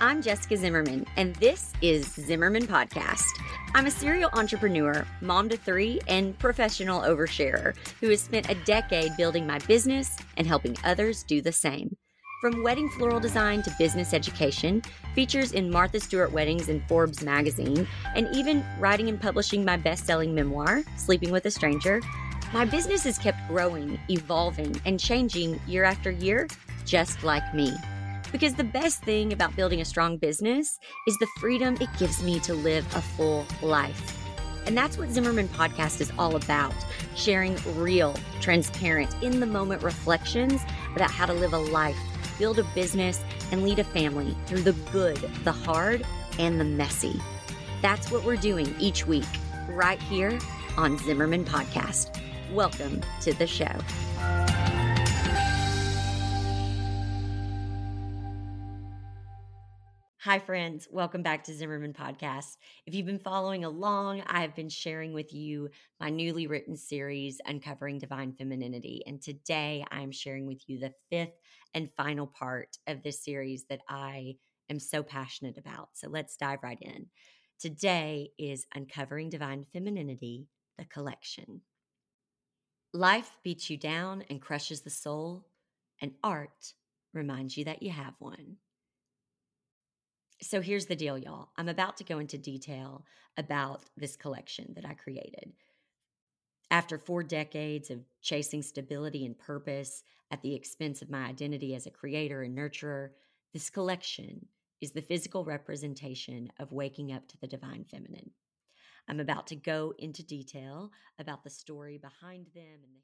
I'm Jessica Zimmerman, and this is Zimmerman Podcast. I'm a serial entrepreneur, mom to three, and professional oversharer who has spent a decade building my business and helping others do the same. From wedding floral design to business education, features in Martha Stewart Weddings and Forbes magazine, and even writing and publishing my best selling memoir, Sleeping with a Stranger, my business has kept growing, evolving, and changing year after year, just like me. Because the best thing about building a strong business is the freedom it gives me to live a full life. And that's what Zimmerman Podcast is all about sharing real, transparent, in the moment reflections about how to live a life, build a business, and lead a family through the good, the hard, and the messy. That's what we're doing each week, right here on Zimmerman Podcast. Welcome to the show. Hi, friends. Welcome back to Zimmerman Podcast. If you've been following along, I have been sharing with you my newly written series, Uncovering Divine Femininity. And today I am sharing with you the fifth and final part of this series that I am so passionate about. So let's dive right in. Today is Uncovering Divine Femininity, the collection. Life beats you down and crushes the soul, and art reminds you that you have one. So here's the deal, y'all. I'm about to go into detail about this collection that I created. After four decades of chasing stability and purpose at the expense of my identity as a creator and nurturer, this collection is the physical representation of waking up to the divine feminine. I'm about to go into detail about the story behind them and the